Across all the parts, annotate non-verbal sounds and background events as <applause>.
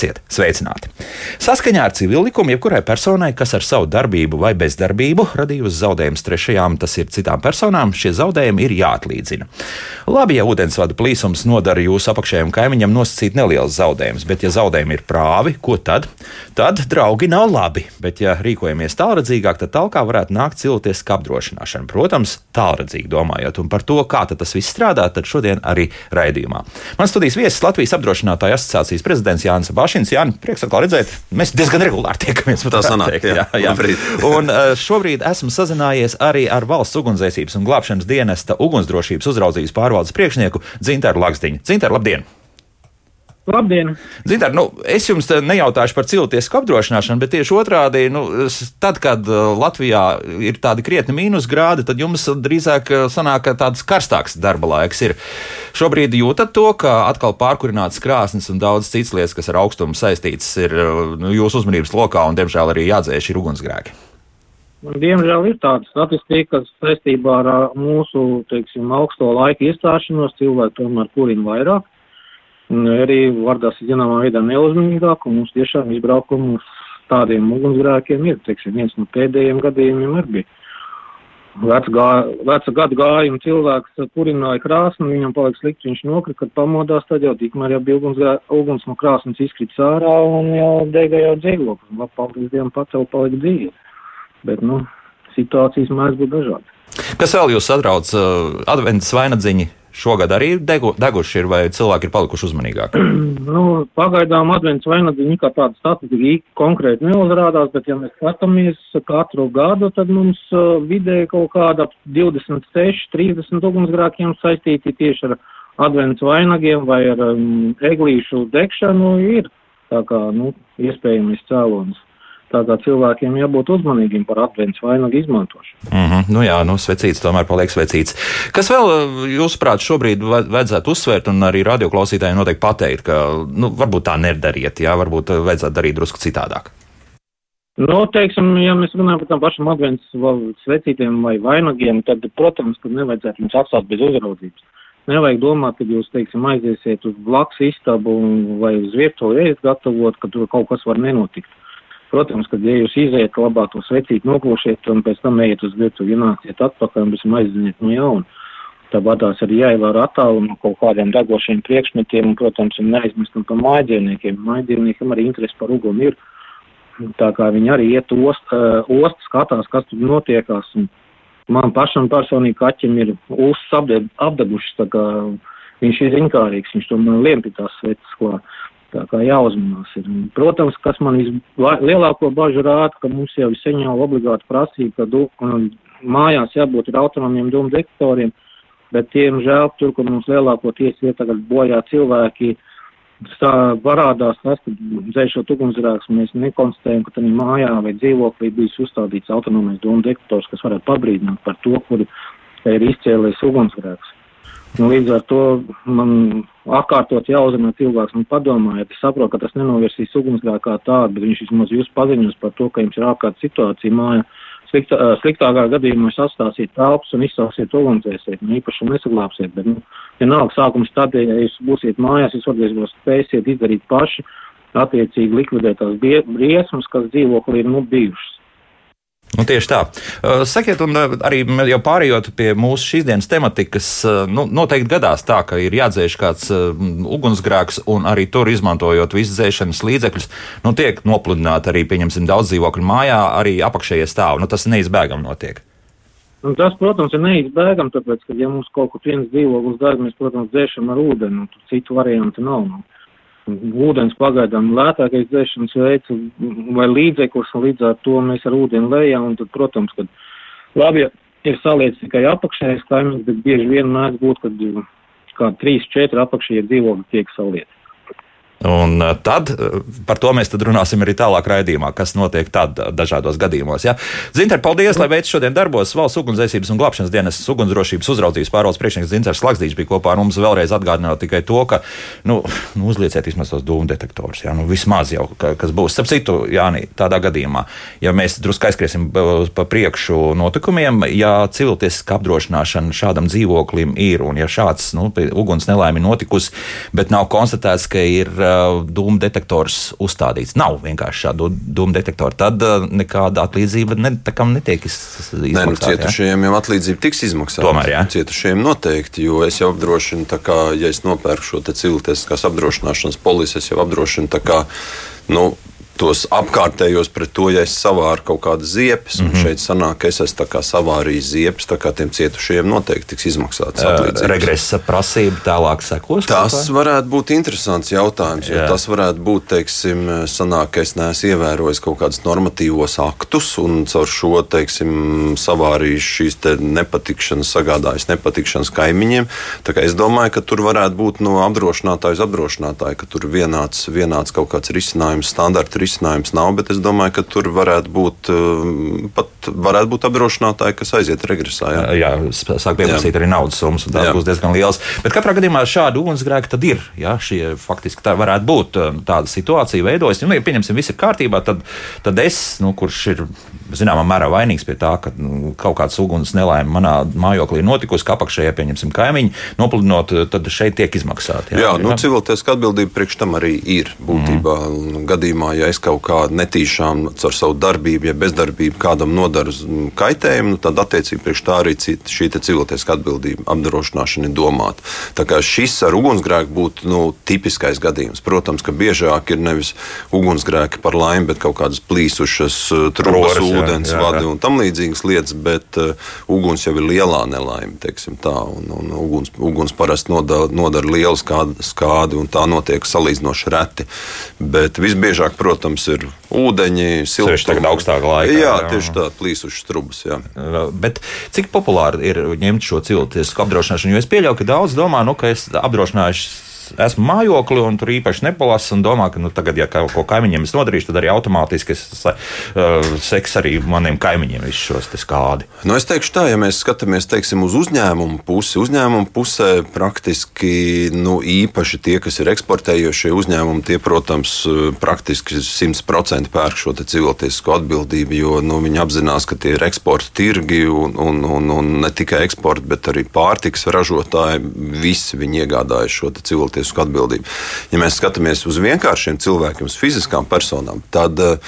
Esiet sveicināti! Saskaņā ar civil likumu, jebkurai personai, kas ar savu darbību vai bezdarbību radījusi zaudējumus trešajām, tas ir citām personām, šie zaudējumi ir jāatlīdzina. Labi, ja ūdensvada plīsums nodara jūsu apakšējiem kaimiņam nosacīt neliels zaudējums, bet ja zaudējumi ir prāvi, ko tad? Tad draugi nav labi, bet ja rīkojamies tālredzīgāk, tad talkā varētu nākt cilvēciska apdrošināšana. Protams, tālredzīgi domājot, un par to, kā tas viss strādā, tad šodien arī raidījumā. Man studijas viesis Latvijas apdrošinātāju asociācijas prezidents Jānis Bašins. Jā, prieks atkal redzēt. Mēs diezgan regulāri tiekamies. <laughs> Tā sanāk, teikt, jā, jā, jā. Un uh, šobrīd esmu sazinājies arī ar valsts ugunsdzēsības un glābšanas dienesta ugunsdrošības uzraudzības pārvaldes priekšnieku Dzintāru Lakstiņu. Dzintāru, labdien! Labdien! Zināt, nu, es jums nejautāšu par cilvēcisko apdrošināšanu, bet tieši otrādi, nu, tad, kad uh, Latvijā ir tādi krietni mīnusgrādi, tad jums drīzāk uh, sanāk, ka tāds karstāks darba laiks ir. Šobrīd jūtat to, ka atkal pārkurināts krāsnes un daudz citas lietas, kas ar augstumu saistītas, ir uh, nu, jūsu uzmanības lokā un, diemžēl, arī jādzēš ir ugunsgrēki. Diemžēl ir tāda statistika, kas saistībā ar mūsu, teiksim, augsto laika iestāšanos cilvēki tomēr kurina vairāk arī vardās zināmā veidā neuzmanīgāk, un mums tiešām izbraukumu uz tādiem ugunsgrēkiem ir, teiksim, viens no pēdējiem gadījumiem arī bija. Veca, gā, veca gadu gājuma cilvēks kurināja krāsni, viņam palika slikti, viņš nokrita, kad pamodās, tad jau tikmēr jau bija uguns, uguns no krāsnes izkrits ārā un jau dega jau dzīvoklis. Paldies Dievam pacēl palika dzīve. Bet, nu, situācijas mēdz būt dažādas. Kas vēl jūs satrauc? Adventas vainagdziņi šogad arī degu, deguši, ir, vai cilvēki ir palikuši uzmanīgāki? <clears throat> nu, pagaidām advents vainagdziņa kā tāda statistika konkrēti neuzrādās, bet ja mēs skatāmies katru gadu, tad mums uh, vidēji kaut kāda 26, 30 ugunsgrākiem saistīti tieši ar advents vainagiem vai ar um, eglīšu degšanu ir tā kā, nu, iespējamais cēlonis. Tātad cilvēkiem jābūt uzmanīgiem par adventu vainagu izmantošanu. Mm -hmm. Nu jā, nu, svecīts tomēr paliek svecīts. Kas vēl, jūsuprāt, šobrīd vajadzētu uzsvērt un arī radioklausītājiem noteikti pateikt, ka nu, varbūt tā nedariet, jā, varbūt vajadzētu darīt drusku citādāk? Nu, teiksim, ja mēs runājam par tām pašām adventu svecītiem vai vainagiem, tad, protams, ka nevajadzētu viņus atstāt bez uzraudzības. Nevajag domāt, ka jūs, teiksim, aiziesiet uz blakus istabu vai uz vietu, ēst gatavot, ka tur kaut kas var nenotikt. Protams, ka, ja jūs iziet, labāk to svecīt noklošiet un pēc tam ejiet uz virtuvi, ienāciet atpakaļ un visam aizdziniet no jauna. Tāpat tās arī jāievēro attālu no kaut kādiem degošiem priekšmetiem un, protams, neaizmirstam par mājdzīvniekiem. Mājdzīvniekiem arī interesi par uguni ir. Tā kā viņi arī iet ost, uh, ost skatās, kas tur notiekās. Un man pašam personīgi kaķim ir uzs apdegušas, tā kā viņš ir zinkārīgs, viņš tomēr liem pie tās sveces klāt. Tā kā jāuzmanās ir. Protams, kas man vislielāko bažu rāda, ka mums jau ir seņāla obligāta prasība, ka mājās jābūt ir autonomiem dūmu detektoriem, bet, diemžēl, tur, kur mums lielākoties ir tagad bojā cilvēki, tā parādās tas, ka dzēšot ugunsgrēks, mēs nekonstatējam, ka tādā mājā vai dzīvoklī bijis uzstādīts autonomais dūmu detektors, kas varētu pabrīdināt par to, kur ir izcēlies ugunsgrēks. Nu, līdz ar to man atkārtot jāuzrunā cilvēks un padomājiet, es saprotu, ka tas nenovirsīs ugunsgrēku kā tādu, bet viņš vismaz jūs paziņos par to, ka jums ir ārkārtas situācija mājā. Sliktā, sliktākā gadījumā jūs atstāsiet telpas un izsauksiet ugunsdzēsiet, nu īpaši nesaglābsiet, bet, nu, vienalga sākums tad, ja jūs būsiet mājās, jūs varbūt spēsiet izdarīt paši, attiecīgi likvidēt tās briesmas, kas dzīvoklī ir, nu, bijušas. Nu, tieši tā. Sakiet, un arī jau pārējot pie mūsu šīs dienas tematikas, nu, noteikti gadās tā, ka ir jādzēš kāds ugunsgrēks, un arī tur izmantojot visu dzēšanas līdzekļus, nu, tiek nopludināti arī, pieņemsim, daudz dzīvokļu mājā, arī apakšējie stāvi. Nu, tas neizbēgami notiek. Un tas, protams, ir neizbēgami, tāpēc, ka, ja mums kaut kur viens dzīvoklis dara, mēs, protams, dzēšam ar ūdeni, un citu variantu nav. Nu ūdens pagaidām lētākais dzēšanas veids vai līdzeklis, līdz ar to mēs ar ūdeni lejam, un tad, protams, kad labi, ir saliec tikai apakšējais kaimiņš, bet bieži vien mēdz būt, kad kā 3-4 apakšējie dzīvokļi tiek salieti. Un tad par to mēs runāsim arī tālāk raidījumā, kas notiek tad dažādos gadījumos. Ja? Zinter, paldies, lai veids šodien darbos valsts ugunsdzēsības un glābšanas dienas ugunsdrošības uzraudzības pārvaldes priekšnieks Zinters Slagzīts bija kopā ar mums vēlreiz atgādināt tikai to, ka, nu, nu uzlieciet vismaz tos dūmu detektorus, ja? nu, vismaz jau, ka, kas būs. Starp citu, Jāni, tādā gadījumā, ja mēs drusku aizskriesim pa priekšu notikumiem, ja civiltiesiska apdrošināšana šādam dzīvoklim ir un ja šāds nu, uguns nelaimi notikusi, bet nav konstatēts, ka ir dūmu detektors uzstādīts. Nav vienkārši šādu dūmu detektoru. Tad uh, nekāda atlīdzība ne, netiek izmaksāta. Nē, nu, cietušajiem jau atlīdzība tiks izmaksāta. Tomēr, jā. Cietušajiem noteikti, jo es jau apdrošinu, kā, ja es nopērku šo civiltiesiskās apdrošināšanas polisi, es jau apdrošinu kā. Nu, tos apkārtējos pret to, ja es savāru kaut kādas ziepes. Mm -hmm. Šeit sanāk, ka es esmu savārījis ziepes, tā kā tiem cietušajiem noteikti tiks izmaksāts atlīdzības. Regresa prasība tālāk sekos? Tas varētu būt interesants jautājums, jo Jā. tas varētu būt, teiksim, sanāk, ka es neesmu ievērojis kaut kādus normatīvos aktus un caur šo, teiksim, savārījis šīs te nepatikšanas, sagādājis nepatikšanas kaimiņiem. Tā kā es domāju, ka tur varētu būt no apdrošinātāja uz apdrošinātāju, ka tur vienāds, vienāds kaut kāds risinājums, standarta risinājums risinājums nav, bet es domāju, ka tur varētu būt um, pat varētu būt apdrošinātāji, kas aiziet regresā. Jā, jā sāk pieprasīt arī naudas summas, un tās būs diezgan lielas. Bet katrā gadījumā šādu ugunsgrēku tad ir. Jā, šie faktiski tā varētu būt um, tāda situācija veidojas. Nu, ja pieņemsim, viss ir kārtībā, tad, tad es, nu, kurš ir zināmā mērā vainīgs pie tā, ka nu, kaut kāds uguns nelaime manā mājoklī notikusi, ka apakšējā, pieņemsim, kaimiņi nopludinot, tad šeit tiek izmaksāti. Jā, jā nu, civiltiesiska atbildība priekš tam arī ir būtībā. Mm. Gadījumā, ja es kaut kā netīšām ar savu darbību, ja bezdarbību kādam nodaru kaitējumu, nu, tad attiecīgi priekš tā arī šī civiltiesiska atbildība apdrošināšana ir domāta. Tā kā šis ar ugunsgrēku būtu nu, tipiskais gadījums. Protams, ka biežāk ir nevis ugunsgrēki par laimi, bet kaut kādas plīsušas uh, trūkumas, ūdensvadi un tam līdzīgas lietas, bet uh, uguns jau ir lielā nelaime. Tā, un, un uguns, uguns parasti nodara, nodara lielu skādi, skādi, un tā notiek salīdzinoši reti. Bet visbiežāk, protams, ir ūdeņi, silti. Tieši tagad augstākā laikā. Jā, jā, tieši tā, plīsušas trubas. Jā. Bet cik populāri ir ņemt šo cilvēku apdrošināšanu? Jo es pieļauju, ka daudz domā, nu, ka es apdrošināšu esmu mājokli un tur īpaši nepalasu un domā, ka nu, tagad, ja kaut ko kaimiņiem es nodarīšu, tad arī automātiski es uh, seks arī maniem kaimiņiem visus šos skādi. Nu, es teikšu tā, ja mēs skatāmies teiksim, uz uzņēmumu pusi, uzņēmumu pusē praktiski nu, īpaši tie, kas ir eksportējošie uzņēmumi, tie, protams, praktiski 100% pērk šo civiltiesisko atbildību, jo nu, viņi apzinās, ka tie ir eksporta tirgi un, un, un, un ne tikai eksporta, bet arī pārtiks ražotāji. Visi viņi iegādājas šo civiltiesisko cilvēciska atbildība. Ja mēs skatāmies uz vienkāršiem cilvēkiem, uz fiziskām personām, tad eh,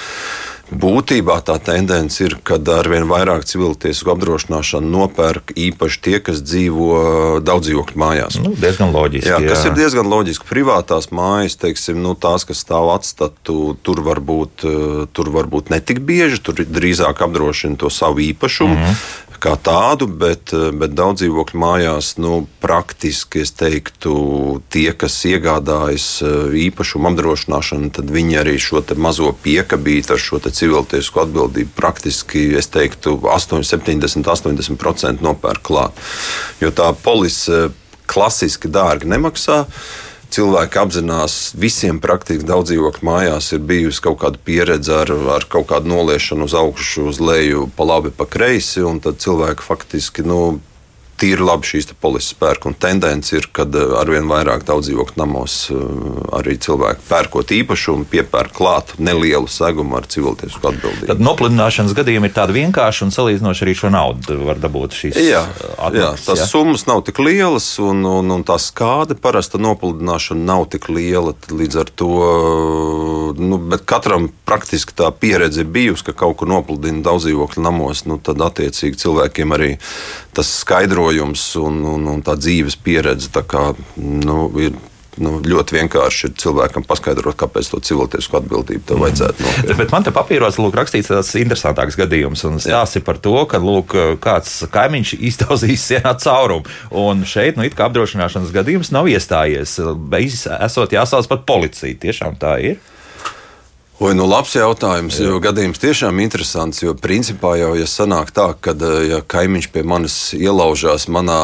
būtībā tā tendence ir, ka arvien vairāk civiltiesku apdrošināšanu nopērk īpaši tie, kas dzīvo eh, daudzdzīvokļu mājās. Nu, diezgan loģiski. Jā, jā, tas ir diezgan loģiski. Privātās mājas, teiksim, nu, tās, kas stāv atstatu, tur varbūt, eh, tur varbūt netik bieži, tur drīzāk apdrošina to savu īpašumu. Mm -hmm kā tādu, bet, bet daudz dzīvokļu mājās nu, praktiski teiktu, tie, kas iegādājas eh, īpašumu apdrošināšanu, tad viņi arī šo mazo piekabīti ar šo civiltiesku atbildību praktiski, es teiktu, 8, 70, 80% nopērk klāt. Jo tā polise klasiski dārgi nemaksā cilvēki apzinās, visiem praktiski daudz dzīvokļu mājās ir bijusi kaut kāda pieredze ar, ar kaut kādu noliešanu uz augšu, uz leju, pa labi, pa kreisi. Tad cilvēki faktiski nu, tīri labi šīs polises pērk. Un tendence ir, ka eh, arvien vairāk daudz dzīvokļu namos eh, arī cilvēki pērkot īpašumu, piepērk klāt nelielu segumu ar civiltiesku atbildību. Tad nopludināšanas gadījumi ir tādi vienkārši un salīdzinoši arī šo naudu var dabūt šīs jā, atmaksas, jā, tās jā? summas nav tik lielas un, un, un tā skāde parasta nopludināšana nav tik liela. Līdz ar to nu, katram praktiski tā pieredze ir bijusi, ka kaut kur nopludina daudz dzīvokļu namos, nu, tad attiecīgi cilvēkiem arī tas skaidrojums un, un, un tā dzīves pieredze tā kā, nu, ir nu, ļoti vienkārši ir cilvēkam paskaidrot, kāpēc to cilvēku atbildību tev mm. vajadzētu nopietni. Bet man te papīros lūk, rakstīts tāds interesantāks gadījums, un stāsts ir par to, ka lūk, kāds kaimiņš iztauzīs sienā caurumu. Un šeit nu, apdrošināšanas gadījums nav iestājies. Beidzot, esot jāsauc pat policija. Tiešām tā ir. Oi, nu labs jautājums, jo gadījums tiešām interesants, jo principā jau, ja sanāk tā, ka, ja kaimiņš pie manis ielaužās manā,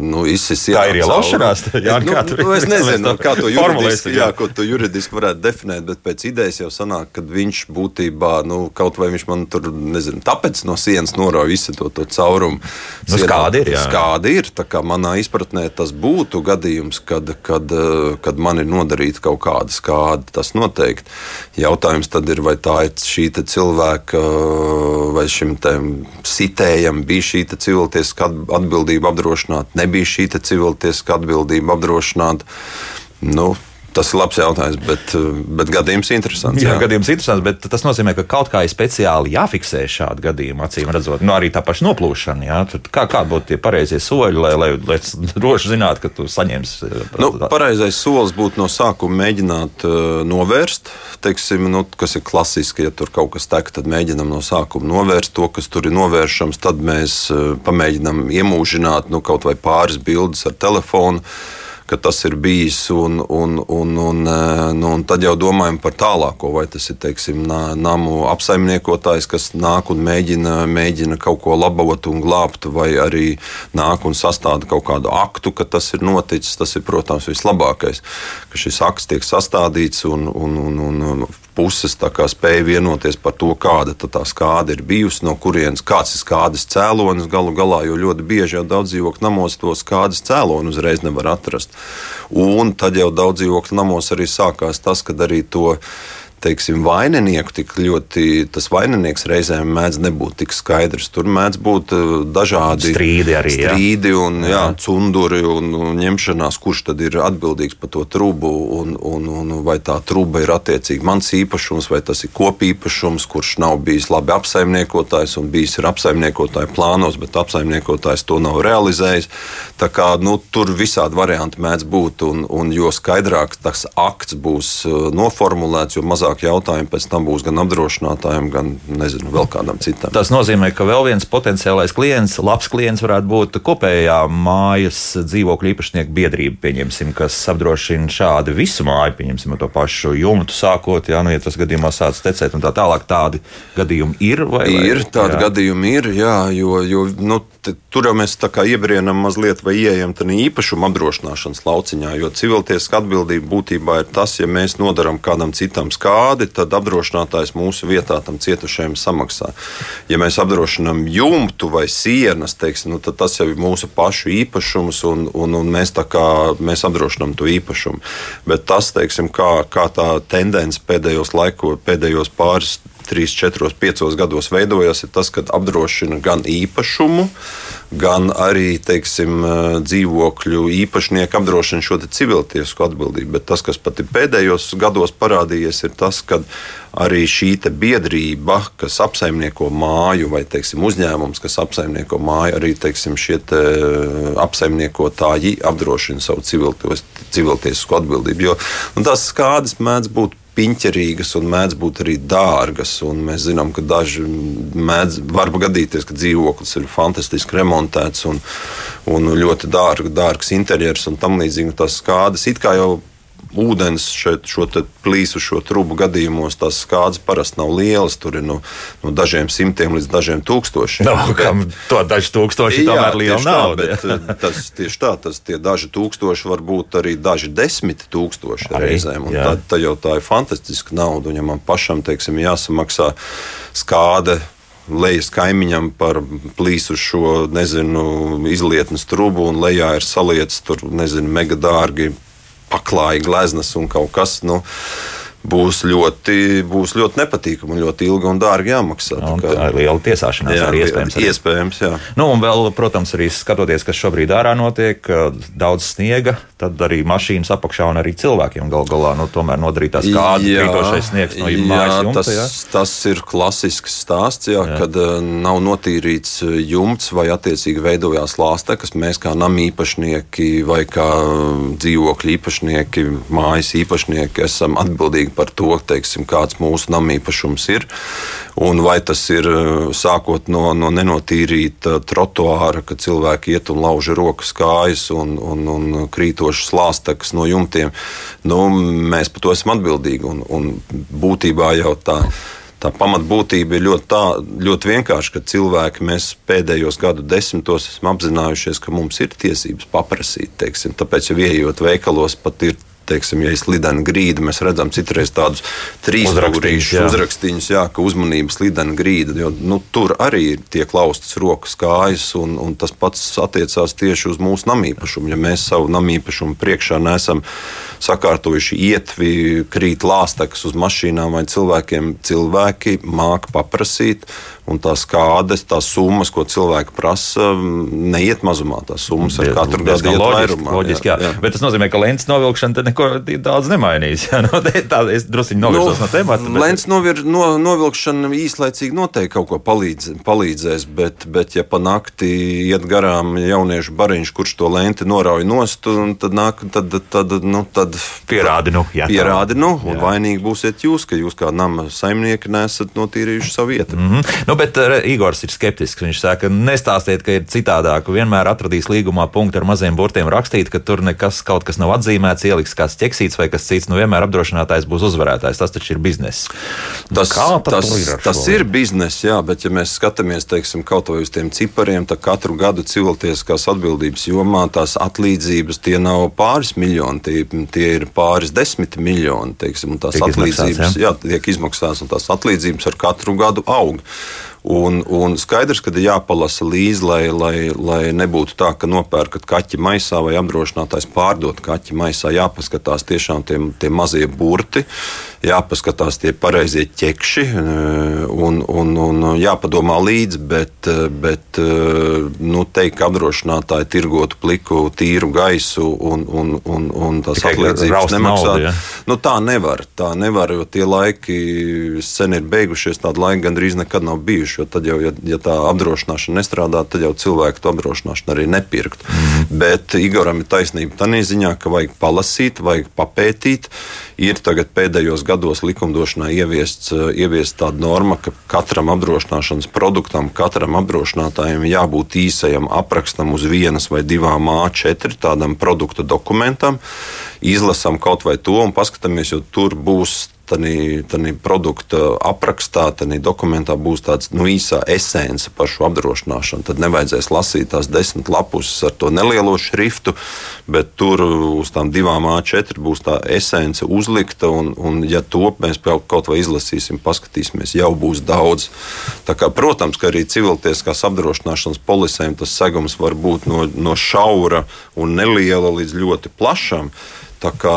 nu, izsis Tā ir ielaušanās, <laughs> jā, nu, kā tur nu, es <laughs> nezinu, to kā to juridiski, jā, tu juridiski varētu definēt, bet pēc idejas jau sanāk, ka viņš būtībā, nu, kaut vai viņš man tur, nezinu, tāpēc no sienas norauj visu to, to caurumu. Nu, skādi ir, jā. Skādi ir, tā kā manā izpratnē tas būtu gadījums, kad, kad, eh, kad man ir nodarīta kaut kāda skāda, tas noteikti. Jautājums tad ir, vai tā ir šī cilvēka, vai šim sitējam bija šī civiltiesiska atbildība apdrošināta, nebija šī civiltiesiska atbildība apdrošināta. Nu, Tas ir labs jautājums, bet, bet gadījums ir interesants. Jā, jā, gadījums ir interesants, bet tas nozīmē, ka kaut kā ir speciāli jāfiksē šādu gadījumu, acīm redzot. Nu, arī tā paša noplūšana. Jā, Tur kā, kā būtu tie pareizie soļi, lai, lai, lai droši zinātu, ka tu saņemsi? Nu, pareizais solis būtu no sākuma mēģināt uh, novērst, teiksim, nu, kas ir klasiski, ja tur kaut kas tek, tad mēģinam no sākuma novērst to, kas tur ir novēršams. Tad mēs uh, pamēģinām iemūžināt nu, kaut vai pāris bildes ar telefonu ka tas ir bijis. Un, un, un, un, eh, nu, un tad jau domājam par tālāko, vai tas ir teiksim, namu apsaimniekotājs, kas nāk un mēģina, mēģina kaut ko labot un glābt, vai arī nāk un sastāda kaut kādu aktu, ka tas ir noticis. Tas ir, protams, vislabākais, ka šis akts tiek sastādīts un, un, un, un puses spēja vienoties par to, kāda tā skāde ir bijusi, no kurienes kāds ir skādes cēlonis galu galā, jo ļoti bieži jau daudz dzīvokļu namos to skādes cēloni uzreiz nevar atrast. Un tad jau daudz dzīvokļu namos arī sākās tas, kad arī to teiksim, vaininieku tik ļoti, tas vaininieks reizēm mēdz nebūt tik skaidrs. Tur mēdz būt eh, dažādi strīdi, arī, strīdi un jā. Jā, cunduri un, un ņemšanās, kurš tad ir atbildīgs par to trubu un, un, un vai tā truba ir attiecīgi mans īpašums vai tas ir kopīpašums, kurš nav bijis labi apsaimniekotājs un bijis ir apsaimniekotāja plānos, bet apsaimniekotājs to nav realizējis. Tā kā nu, tur visādi varianti mēdz būt un, un jo skaidrāk tas akts būs eh, noformulēts, jo mazāk mazāk jautājumu pēc tam būs gan apdrošinātājiem, gan nezinu, vēl kādam citam. Tas nozīmē, ka vēl viens potenciālais klients, labs klients varētu būt kopējā mājas dzīvokļu īpašnieku biedrība, pieņemsim, kas apdrošina šādu visu māju, pieņemsim to pašu jumtu sākot, jā, nu, ja tas gadījumā sāc tecēt un tā tālāk. Tādi gadījumi ir vai? vai ir, tādi jā. gadījumi ir, jā, jo, jo nu, tur jau mēs iebrienam mazliet vai ieejam tādā īpašuma apdrošināšanas lauciņā, jo civiltiesiska atbildība būtībā ir tas, ja mēs nodaram kādam citam skādi, tad apdrošinātājs mūsu vietā tam cietušajam samaksā. Ja mēs apdrošinām jumtu vai sienas, teiksim, nu, tad tas jau ir mūsu pašu īpašums, un, un, un mēs, kā, mēs apdrošinām to īpašumu. Bet tas, teiksim, kā, kā tā tendence pēdējos laikos, pēdējos pāris 3, 4, 5 gados veidojas, ir tas, ka apdrošina gan īpašumu, gan arī teiksim, dzīvokļu īpašnieku apdrošina šo civiltiesku atbildību. Bet tas, kas pat ir pēdējos gados parādījies, ir tas, ka arī šī biedrība, kas apsaimnieko māju, vai teiksim, uzņēmums, kas apsaimnieko māju, arī teiksim, šie te apsaimniekotāji apdrošina savu civiltiesku atbildību. Jo nu, tās skādes mēdz būt piņķerīgas un mēdz būt arī dārgas. Mēs zinām, ka daži mēdz, var gadīties, ka dzīvoklis ir fantastiski remontēts un, un ļoti dārg, dārgs interjers un tam līdzīgi. Tas skādas it kā jau ūdens šeit, šo plīsu, šo trubu gadījumos tās skādes parasti nav lielas. Tur ir no, no dažiem simtiem līdz dažiem tūkstošiem. Bet, kam to daži tūkstoši jā, tomēr liela nauda. Tā, bet, eh, tas tieši tā, tas tie daži tūkstoši var būt arī daži desmit tūkstoši arī, reizēm. Tad, tad jau tā ir fantastiska nauda. Un ja man pašam, teiksim, jāsamaksā skāde lejas kaimiņam par plīsu šo nezinu, izlietnes trubu, un lejā ir salietas tur, nezinu, mega dārgi paklāja gleznas un kaut kas. Nu, būs ļoti, būs ļoti nepatīkami un ļoti ilgi un dārgi jāmaksā. Un, kā, tā ir liela tiesāšanās jā, arī iespējams. Arī. Iespējams, jā. Nu, un vēl, protams, arī skatoties, kas šobrīd ārā notiek, daudz sniega, tad arī mašīnas apakšā un arī cilvēkiem gal galā nu, tomēr nodarītās kāda krītošais sniegs no mājas jumta. Tas, jā? tas ir klasisks stāsts, jā, jā. kad uh, nav notīrīts jumts vai attiecīgi veidojās lāste, kas mēs kā nama īpašnieki vai kā dzīvokļu īpašnieki, mājas īpašnieki esam atbildīgi atbildīgi par to, teiksim, kāds mūsu namīpašums ir. Un vai tas ir sākot no, no nenotīrīta trotuāra, kad cilvēki iet un lauž rokas kājas un, un, un krītošas lāstekas no jumtiem, nu, mēs par to esam atbildīgi. Un, un būtībā jau tā tā pamatbūtība ir ļoti, tā, ļoti vienkārša, ka cilvēki mēs pēdējos gadu desmitos esam apzinājušies, ka mums ir tiesības paprasīt. Teiksim. Tāpēc, ja ieejot veikalos, pat ir teiksim, ja ir slidena grīda, mēs redzam citreiz tādus trīs uzrakstīņus, jā, ka uzmanība slidena grīda. Jo, nu, tur arī tiek laustas rokas, kājas, un, un tas pats attiecās tieši uz mūsu namīpašumu. Ja mēs savu namīpašumu priekšā nesam sakārtojuši ietvi, krīt lāstekas uz mašīnām vai cilvēkiem, cilvēki māk paprasīt un tās kādas, tās summas, ko cilvēki prasa, neiet mazumā. Tās summas ar katru gadu iet vairumā. Loģiski, jā, jā. Bet tas nozīmē, ka lēns novilkšana te neko daudz nemainīs. <laughs> Jā, no, tā, es druskuļi novirsos nu, no temata. Bet... Lēns novir, no, novilkšana īslaicīgi noteikti kaut ko palīdz, palīdzēs, bet, bet ja pa nakti iet garām jauniešu bariņš, kurš to lenti norauj nost, tad nāk, tad, tad, nu, tad pierādi, nu, jā, pierādi, nu, un jā. vainīgi būsiet jūs, ka jūs kā nama saimnieki nesat notīrījuši savu vietu. Mm -hmm. nu, bet uh, Igors ir skeptisks. Viņš saka, nestāstiet, ka ir citādāk. Vienmēr atradīs līgumā punktu ar maziem burtiem rakstīt, ka tur nekas kaut kas nav atzīmēts, ieliks kāds ķeksīts vai kas cits. Nu, vienmēr apdrošinātājs būs uzvarētājs. Tas taču ir bizness. Tas, tas, ir, tas ir bizness, jā, bet ja mēs skatāmies teiksim, kaut vai uz tiem cipariem, tad katru gadu civiltieskās atbildības jomā tās atlīdzības tie nav pāris miljoni, tie, tie ir pāris desmit miljoni. Teiksim, tās tiek atlīdzības izmaksāts, jā? Jā, tiek izmaksātas, un tās atlīdzības ar katru gadu aug. Un, un skaidrs, ka ir jāpalasa līdzi, lai, lai, lai nebūtu tā, ka nopērkat kaķi maisā vai apdrošinātājs pārdot kaķi maisā. Jāpaskatās tiešām tie, tie mazie burti, jāpaskatās tie pareizie ķekši un, un, un jāpadomā līdzi, bet, bet nu, teikt, ka apdrošinātāji tirgotu pliku tīru gaisu un, un, un, un tās atlīdzības nemaksāt. Ja? Nu, tā nevar, tā nevar, jo tie laiki sen ir beigušies, tādi laiki gandrīz nekad nav bijuši bijuši. Tad jau, ja, ja tā apdrošināšana nestrādā, tad jau cilvēki to apdrošināšanu arī nepirkt. Mm. Bet Igoram ir taisnība tādā ziņā, ka vajag palasīt, vajag papētīt. Ir tagad pēdējos gados likumdošanā ieviests, ieviest tāda norma, ka katram apdrošināšanas produktam, katram apdrošinātājam jābūt īsajam aprakstam uz vienas vai divām A4 tādam produkta dokumentam. Izlasām kaut vai to un paskatāmies, jo tur būs tādā produkta aprakstā, tādā dokumentā būs tāds nu, īsā esence par šo apdrošināšanu. Tad nevajadzēs lasīt tās desmit lapus ar to nelielo šriftu, bet tur uz tām divām A4 būs tā esence uzlikta. Un, un ja to mēs kaut vai izlasīsim, paskatīsimies, jau būs daudz. Kā, protams, ka arī civiltieskās apdrošināšanas polisēm tas segums var būt no, no šaura un neliela līdz ļoti plašam. Tā kā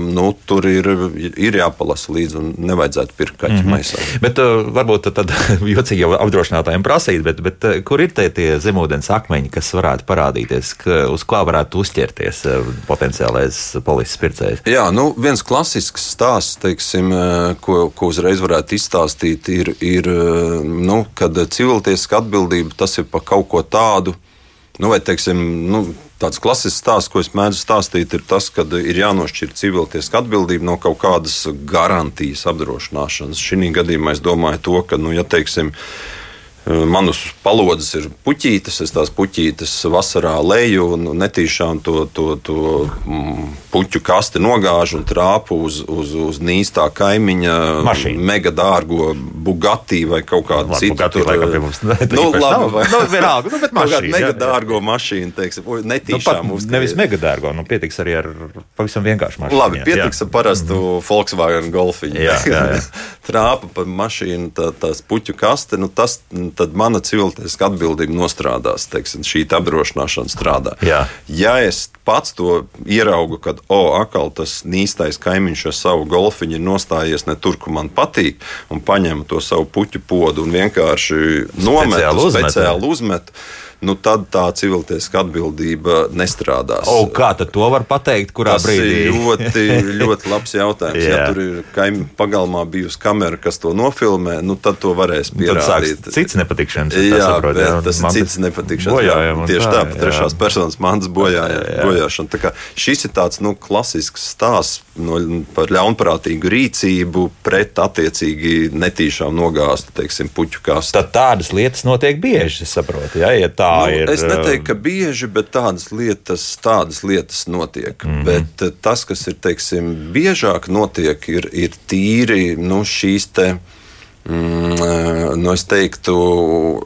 nu, tur ir, ir jāpalasa līdzi un nevajadzētu pirkt kaķu mm -hmm. maisā. Bet uh, varbūt tad <laughs> jocīgi jau apdrošinātājiem prasīt, bet, bet uh, kur ir tie, tie zemūdens akmeņi, kas varētu parādīties, ka, uz kā varētu uzķerties uh, potenciālais polises pircējs? Jā, nu viens klasisks stāsts, teiksim, ko, ko uzreiz varētu izstāstīt, ir, ir nu, kad civiltiesiska atbildība tas ir par kaut ko tādu, nu, vai teiksim, nu, Tāds klasisks stāsts, ko es mēdzu stāstīt, ir tas, ka ir jānošķir civiltiesiska atbildība no kaut kādas garantijas apdrošināšanas. Šī gadījumā es domāju to, ka, nu, ja teiksim, Manus palodzes ir puķītes, es tās puķītes vasarā leju un netīšām to, to, to mm, puķu kasti nogāžu un trāpu uz, uz, uz nīstā kaimiņa Mašīna. mega dārgo Bugatti vai kaut kādu citu. Bugatti, tur, pie mums, ne, <laughs> nu, labi, vai, nu, vienalga, nu, bet <laughs> mašīna. Mega dārgo mašīnu, teiksim, netīšām nu, pat, Nevis mega dārgo, nu pietiks arī ar pavisam vienkāršu mašīnu. Labi, pietiks jā. ar parastu mm -hmm. Volkswagen Golfiņu. Jā, jā, jā. <laughs> Trāpa pa mašīnu, tā, tās puķu kaste, nu tas tad mana civiltiesiska atbildība nostrādās. Teiksim, šī apdrošināšana strādā. Jā. Ja es pats to ieraugu, kad o, akal tas nīstais kaimiņš ar savu golfiņu ir nostājies ne tur, kur man patīk, un paņem to savu puķu podu un vienkārši nomet, speciāli uzmet. Speciāli uzmet nu, tad tā civiltiesiska atbildība nestrādās. O, kā tad to var pateikt, kurā Tas brīdī? ir ļoti, ļoti labs jautājums. <laughs> ja Jā. tur ir kaimiņu pagalmā bijusi kamera, kas to nofilmē, nu, tad to varēs sāks pierādīt. cits nepatikšanas. Jā, saprotu, bet jā, tas ir cits nepatikšanas. bojājumi un Tieši tā, tā, jā. trešās personas mantas bojāšana. Tā kā Šis ir tāds nu, klasisks stāsts no, par ļaunprātīgu rīcību pret attiecīgi netīšām nogāztu, teiksim, puķu kastu. Tad tādas lietas notiek bieži, saprotu. Ja, ja tā Nu, ir. es neteiktu, ka bieži, bet tādas lietas, tādas lietas notiek. Mm -hmm. Bet eh, tas, kas ir teiksim, biežāk notiek, ir, ir tīri nu, šīs te. Mm, eh, nu es teiktu,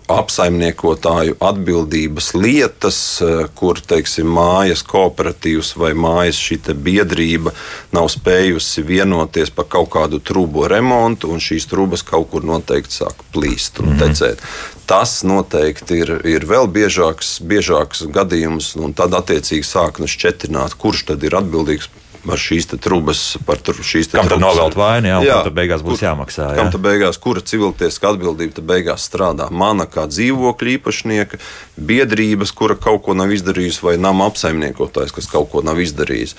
apsaimniekotāju atbildības lietas, eh, kur teiksim, mājas kooperatīvs vai mājas šī biedrība nav spējusi vienoties par kaut kādu trūku remontu, un šīs trūkas kaut kur noteikti sāk plīst un tecēt. Tas noteikti ir, ir vēl biežāks, biežāks gadījums, un tad attiecīgi sāk nu šķetrināt, kurš tad ir atbildīgs par šīs te trūkas, par šīs te Kam tad trubas. novelt vainu, kam tad beigās būs kur- jāmaksā, jā? Kam tad beigās, kura civiltiesiska atbildība beigās strādā? Mana kā dzīvokļa īpašnieka, biedrības, kura kaut ko nav izdarījusi, vai nama apsaimniekotājs, kas kaut ko nav izdarījis.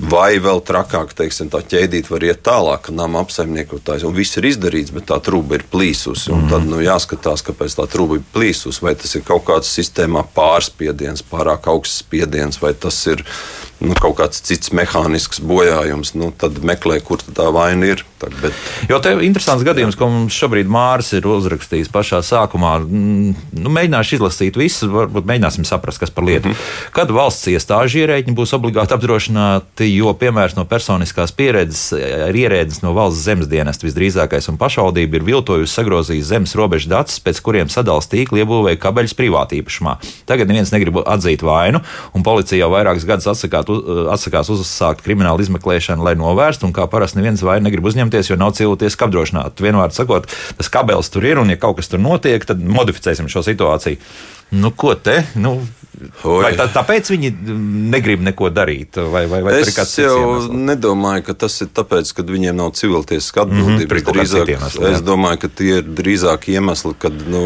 Vai vēl trakāk, teiksim, tā ķēdīt var iet tālāk, ka nama apsaimniekotājs un viss ir izdarīts, bet tā trūka ir plīsusi. Mm. Tad nu, jāskatās, kāpēc tā trūka ir plīsusi. Vai tas ir kaut kāds sistēmā pārspiediens, pārāk augsts spiediens, vai tas ir nu, kaut kāds cits mehānisks bojājums. Nu, tad meklē, kur tā vaina ir. Tā, bet, Jo te ir interesants gadījums, ko mums šobrīd Mārcis ir uzrakstījis pašā sākumā. Mm, Nu, mēģināšu izlasīt visu, varbūt mēģināsim saprast, kas par lietu. Mm -hmm. Kad valsts iestāžu ierēģi būs obligāti apdrošināti, jo piemērs no personiskās pieredzes ir ierēdnis no valsts zemes dienesta visdrīzākais, un pašvaldība ir viltojusi sagrozījis zemes robežu datus, pēc kuriem sadalījuma tīkli iebūvēja kabeļus privāti īpašumā. Tagad neviens negrib atzīt vainu, un policija jau vairākus gadus atsakāt, u- atsakās uzsākt kriminālu izmeklēšanu, lai novērstu, un kā parasti neviens vainu negrib uzņemties, jo nav cilvēciski apdrošināti. Vienmēr sakot, tas kabelis tur ir, un ja kaut kas tur notiek, tad modificēsim šo situāciju. Nu, ko te? Nu. Vai tā, tāpēc viņi negrib neko darīt? Vai, vai, vai Es jau iemesls? nedomāju, ka tas ir tāpēc, ka viņiem nav civiltiesiska atbildība. kaut kādi drīzāk, iemesli, jā. es domāju, ka tie ir drīzāk iemesli, kad nu,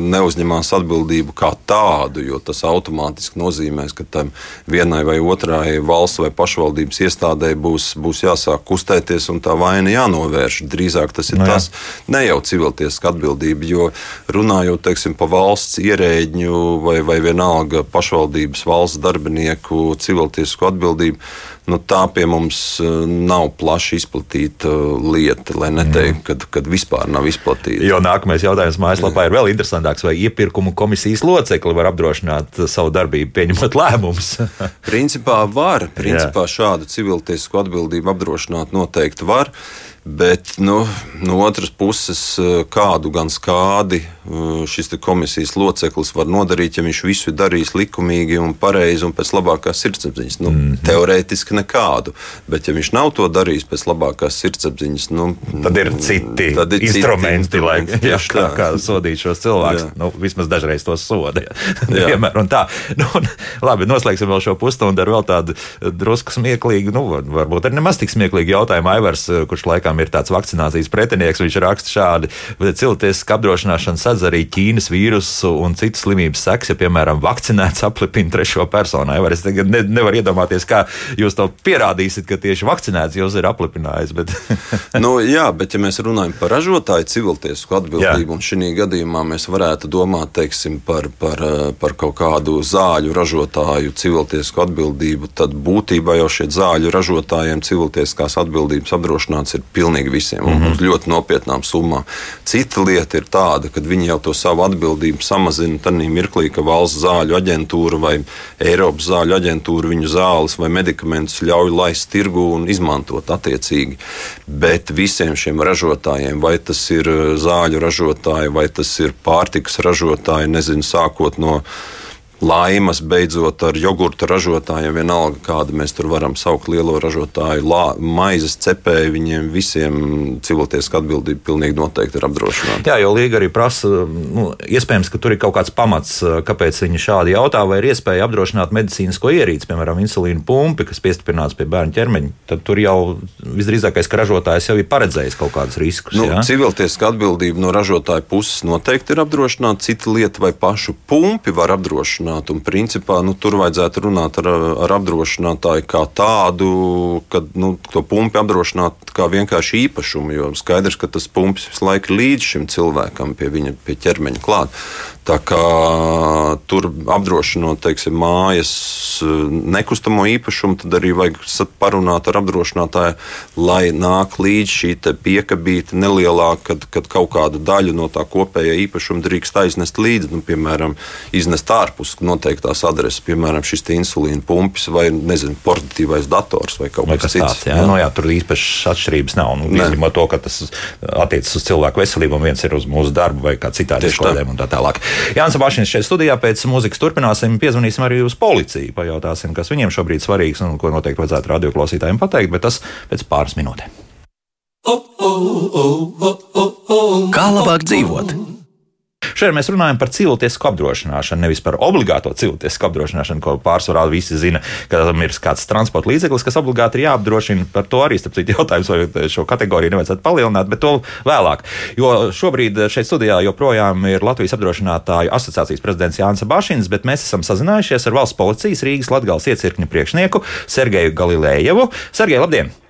neuzņemās atbildību kā tādu, jo tas automātiski nozīmēs, ka tam vienai vai otrai valsts vai pašvaldības iestādē būs, būs jāsāk kustēties un tā vaina jānovērš. Drīzāk tas ir Nu no, jā. tas ne jau civiltiesiska atbildība, jo runājot teiksim, par valsts ierēģņu vai, vai vienalga pašvaldības valsts darbinieku civiltiesku atbildību, nu, tā pie mums eh, nav plaši izplatīta lieta, lai neteiktu, kad, kad vispār nav izplatīta. Jo nākamais jautājums mājaslapā ir vēl interesantāks. Vai iepirkumu komisijas locekli var apdrošināt savu darbību, pieņemot lēmumus? Principā var, principā šādu civiltiesku atbildību apdrošināt noteikti var. Bet nu, no otras puses, eh, kādu gan skādi eh, šis komisijas loceklis var nodarīt, ja viņš visu ir darījis likumīgi un pareizi un pēc labākās sirdsapziņas. Nu, mm. -hmm. Teorētiski nekādu, bet ja viņš nav to darījis pēc labākās sirdsapziņas, nu, Tad ir citi tad ir citi instrumenti, lai instrumenti, <laughs> jā, kā, tā. kā sodīt šos cilvēkus. Nu, vismaz dažreiz tos soda. Vienmēr <laughs> un tā. Nu, un, labi, noslēgsim vēl šo pusstundu ar vēl tādu drusku smieklīgu, nu, var- varbūt arī nemaz tik smieklīgu jautājumu. Aivars, kurš laikam ir tāds vakcinācijas pretinieks, viņš raksta šādi, cilvēciska apdrošināšana sadz arī Ķīnas vīrusu un citu slimību seks, ja, piemēram, vakcinēts aplipina trešo personu. Aivars, es tagad ne, nevaru iedomāties, kā jūs to pierādīsiet, ka tieši vakcinēts jūs ir aplipinājis. Bet... <laughs> nu, jā, bet ja mēs runājam par ražotāju civiltiesku atbildību, un šī gadījumā mēs varētu domāt teiksim, par, par, eh, par kaut kādu zāļu ražotāju civiltiesku atbildību, tad būtībā jau šie zāļu ražotājiem civiltieskās atbildības apdrošināts ir pilnīgi visiem mm -hmm. uz ļoti nopietnām summām. Cita lieta ir tāda, ka viņi jau to savu atbildību samazina tajā mirklī, ka valsts zāļu aģentūra vai Eiropas zāļu aģentūra viņu zāles vai medikamentus ļauj laist tirgu un izmantot attiecīgi. Bet visiem šiem ražotājiem, vai tas ir eh, zāļu ražotāji, vai tas ir pārtikas ražotāji, nezinu, sākot no laimas beidzot ar jogurta ražotājiem, vienalga kāda mēs tur varam saukt lielo ražotāju, lā, maizes cepēju, viņiem visiem cilvēciska atbildība pilnīgi noteikti ir apdrošināta. Jā, jo Līga arī prasa, nu, iespējams, ka tur ir kaut kāds pamats, kāpēc viņi šādi jautā, vai ir iespēja apdrošināt medicīnisko ierīci, piemēram, insulīnu pumpi, kas piestiprināts pie bērnu ķermeņa. Tad tur jau visdrīzākais, ka ražotājs jau ir paredzējis kaut kādus riskus. Nu, Civiltiesiska atbildība no ražotāja puses noteikti ir apdrošināta, cita lieta vai pašu pumpi var apdrošināt apdrošināt. Un, principā, nu, tur vajadzētu runāt ar, ar apdrošinātāju kā tādu, ka nu, to pumpi apdrošināt kā vienkārši īpašumu. Jo skaidrs, ka tas pumps visu laiku līdz šim cilvēkam, pie viņa pie ķermeņa klāt. Tā kā tur apdrošinot teiksim, mājas nekustamo īpašumu, tad arī vajag parunāt ar apdrošinātāju, lai nāk līdz šī piekabīte nelielāka, kad, kad kaut kādu daļu no tā kopējā īpašuma drīkst aiznest līdzi, nu, piemēram, iznest ārpus noteiktās adreses, piemēram, šis insulīna pumpis vai nezinu, portatīvais dators vai kaut vai kas cits. Tāds, jā, jā. Nu, jā, tur īpašas atšķirības nav. Nu, Izņemot to, ka tas attiecas uz cilvēku veselību, un viens ir uz mūsu darbu vai kā citādi skolēm un tā tālāk. Jānis Bašins šeit studijā pēc mūzikas turpināsim, piezvanīsim arī uz policiju, pajautāsim, kas viņiem šobrīd svarīgs un ko noteikti vajadzētu radioklausītājiem pateikt, bet tas pēc pāris minūtēm. Kā labāk dzīvot? Šeit mēs runājam par cilvēcisko apdrošināšanu, nevis par obligāto cilvēcisko apdrošināšanu, ko pārsvarā visi zina, ka tam ir kāds transporta līdzeklis, kas obligāti ir jāapdrošina. Par to arī starp citu jautājums, vai šo kategoriju nevajadzētu palielināt, bet to vēlāk. Jo šobrīd šeit studijā joprojām ir Latvijas apdrošinātāju asociācijas prezidents Jānis Bašins, bet mēs esam sazinājušies ar valsts policijas Rīgas Latgales iecirkņu priekšnieku Sergeju Galilējevu. Sergej, labdien!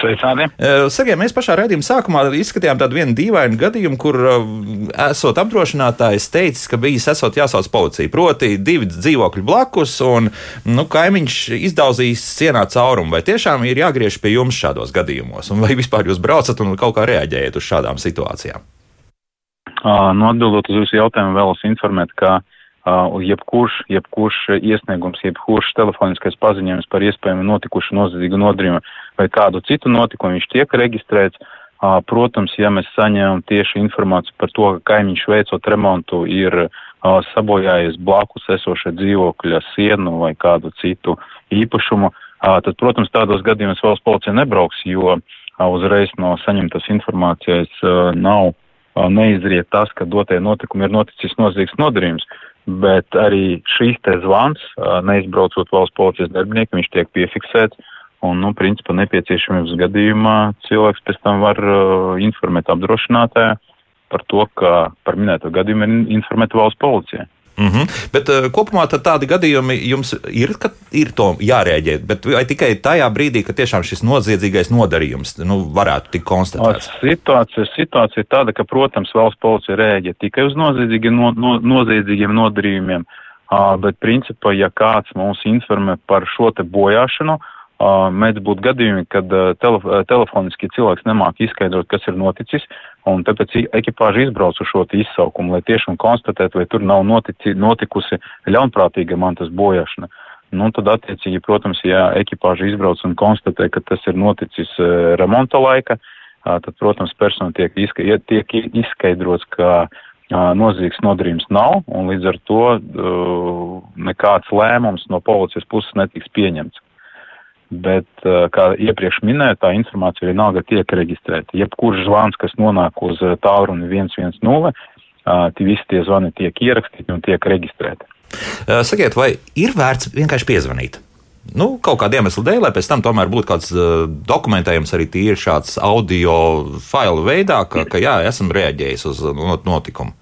Sveicināti. Sergei, mēs pašā raidījuma sākumā izskatījām tādu vienu dīvainu gadījumu, kur esot apdrošinātājs teicis, ka bijis esot jāsauc policija. Proti, divi dzīvokļi blakus, un nu, kaimiņš izdauzīs sienā caurumu. Vai tiešām ir jāgriež pie jums šādos gadījumos? Un vai vispār jūs braucat un kaut kā reaģējat uz šādām situācijām? Uh, nu, atbildot uz jūsu jautājumu, vēlos informēt, ka uh, jebkurš, jebkurš iesniegums, jebkurš telefoniskais paziņojums par iespējamu notikušu noziedzīgu nodarījumu vai kādu citu notikumu, viņš tiek reģistrēts. Protams, ja mēs saņemam tieši informāciju par to, ka kaimiņš veicot remontu ir sabojājies blakus esošā dzīvokļa sienu vai kādu citu īpašumu, tad, protams, tādos gadījumos valsts policija nebrauks, jo uzreiz no saņemtas informācijas nav neizriet tas, ka dotie notikumi ir noticis nozīgs nodarījums, bet arī šīs te zvans, neizbraucot valsts policijas darbiniekiem, viņš tiek piefiksēts Un, nu, principā nepieciešamības gadījumā cilvēks pēc tam var uh, informēt apdrošinātāju par to, ka par minēto gadījumu ir informēta valsts policija. Mm -hmm. Bet uh, kopumā tādi gadījumi jums ir, ka ir to jārēģē, bet vai tikai tajā brīdī, ka tiešām šis noziedzīgais nodarījums nu, varētu tikt konstatēts? Situācija, situācija ir tāda, ka, protams, valsts policija rēģē tikai uz noziedzīgiem, no, no, noziedzīgiem nodarījumiem, uh, bet principā, ja kāds mūs informē par šo te bojāšanu, uh, mēdz būt gadījumi, kad telef telefoniski cilvēks nemāk izskaidrot, kas ir noticis, un tāpēc ekipāža izbrauc uz šo izsaukumu, lai tiešām konstatētu, vai tur nav notici, notikusi ļaunprātīga mantas bojāšana. Nu, tad, attiecīgi, protams, ja ekipāža izbrauc un konstatē, ka tas ir noticis remonta laika, tad, protams, persona tiek, izka, tiek izskaidrots, ka nozīgs nodarījums nav, un līdz ar to nekāds lēmums no policijas puses netiks pieņemts bet, eh, kā iepriekš minēju, tā informācija vienalga tiek reģistrēta. Jebkurš zvans, kas nonāk uz eh, tālruni 110, tie visi tie zvani tiek ierakstīti un tiek reģistrēti. Sakiet, vai ir vērts vienkārši piezvanīt? Nu, kaut kāda iemesla dēļ, lai pēc tam tomēr būtu kāds dokumentējums arī tīri šāds audio failu veidā, ka, ka jā, esam reaģējis uz notikumu.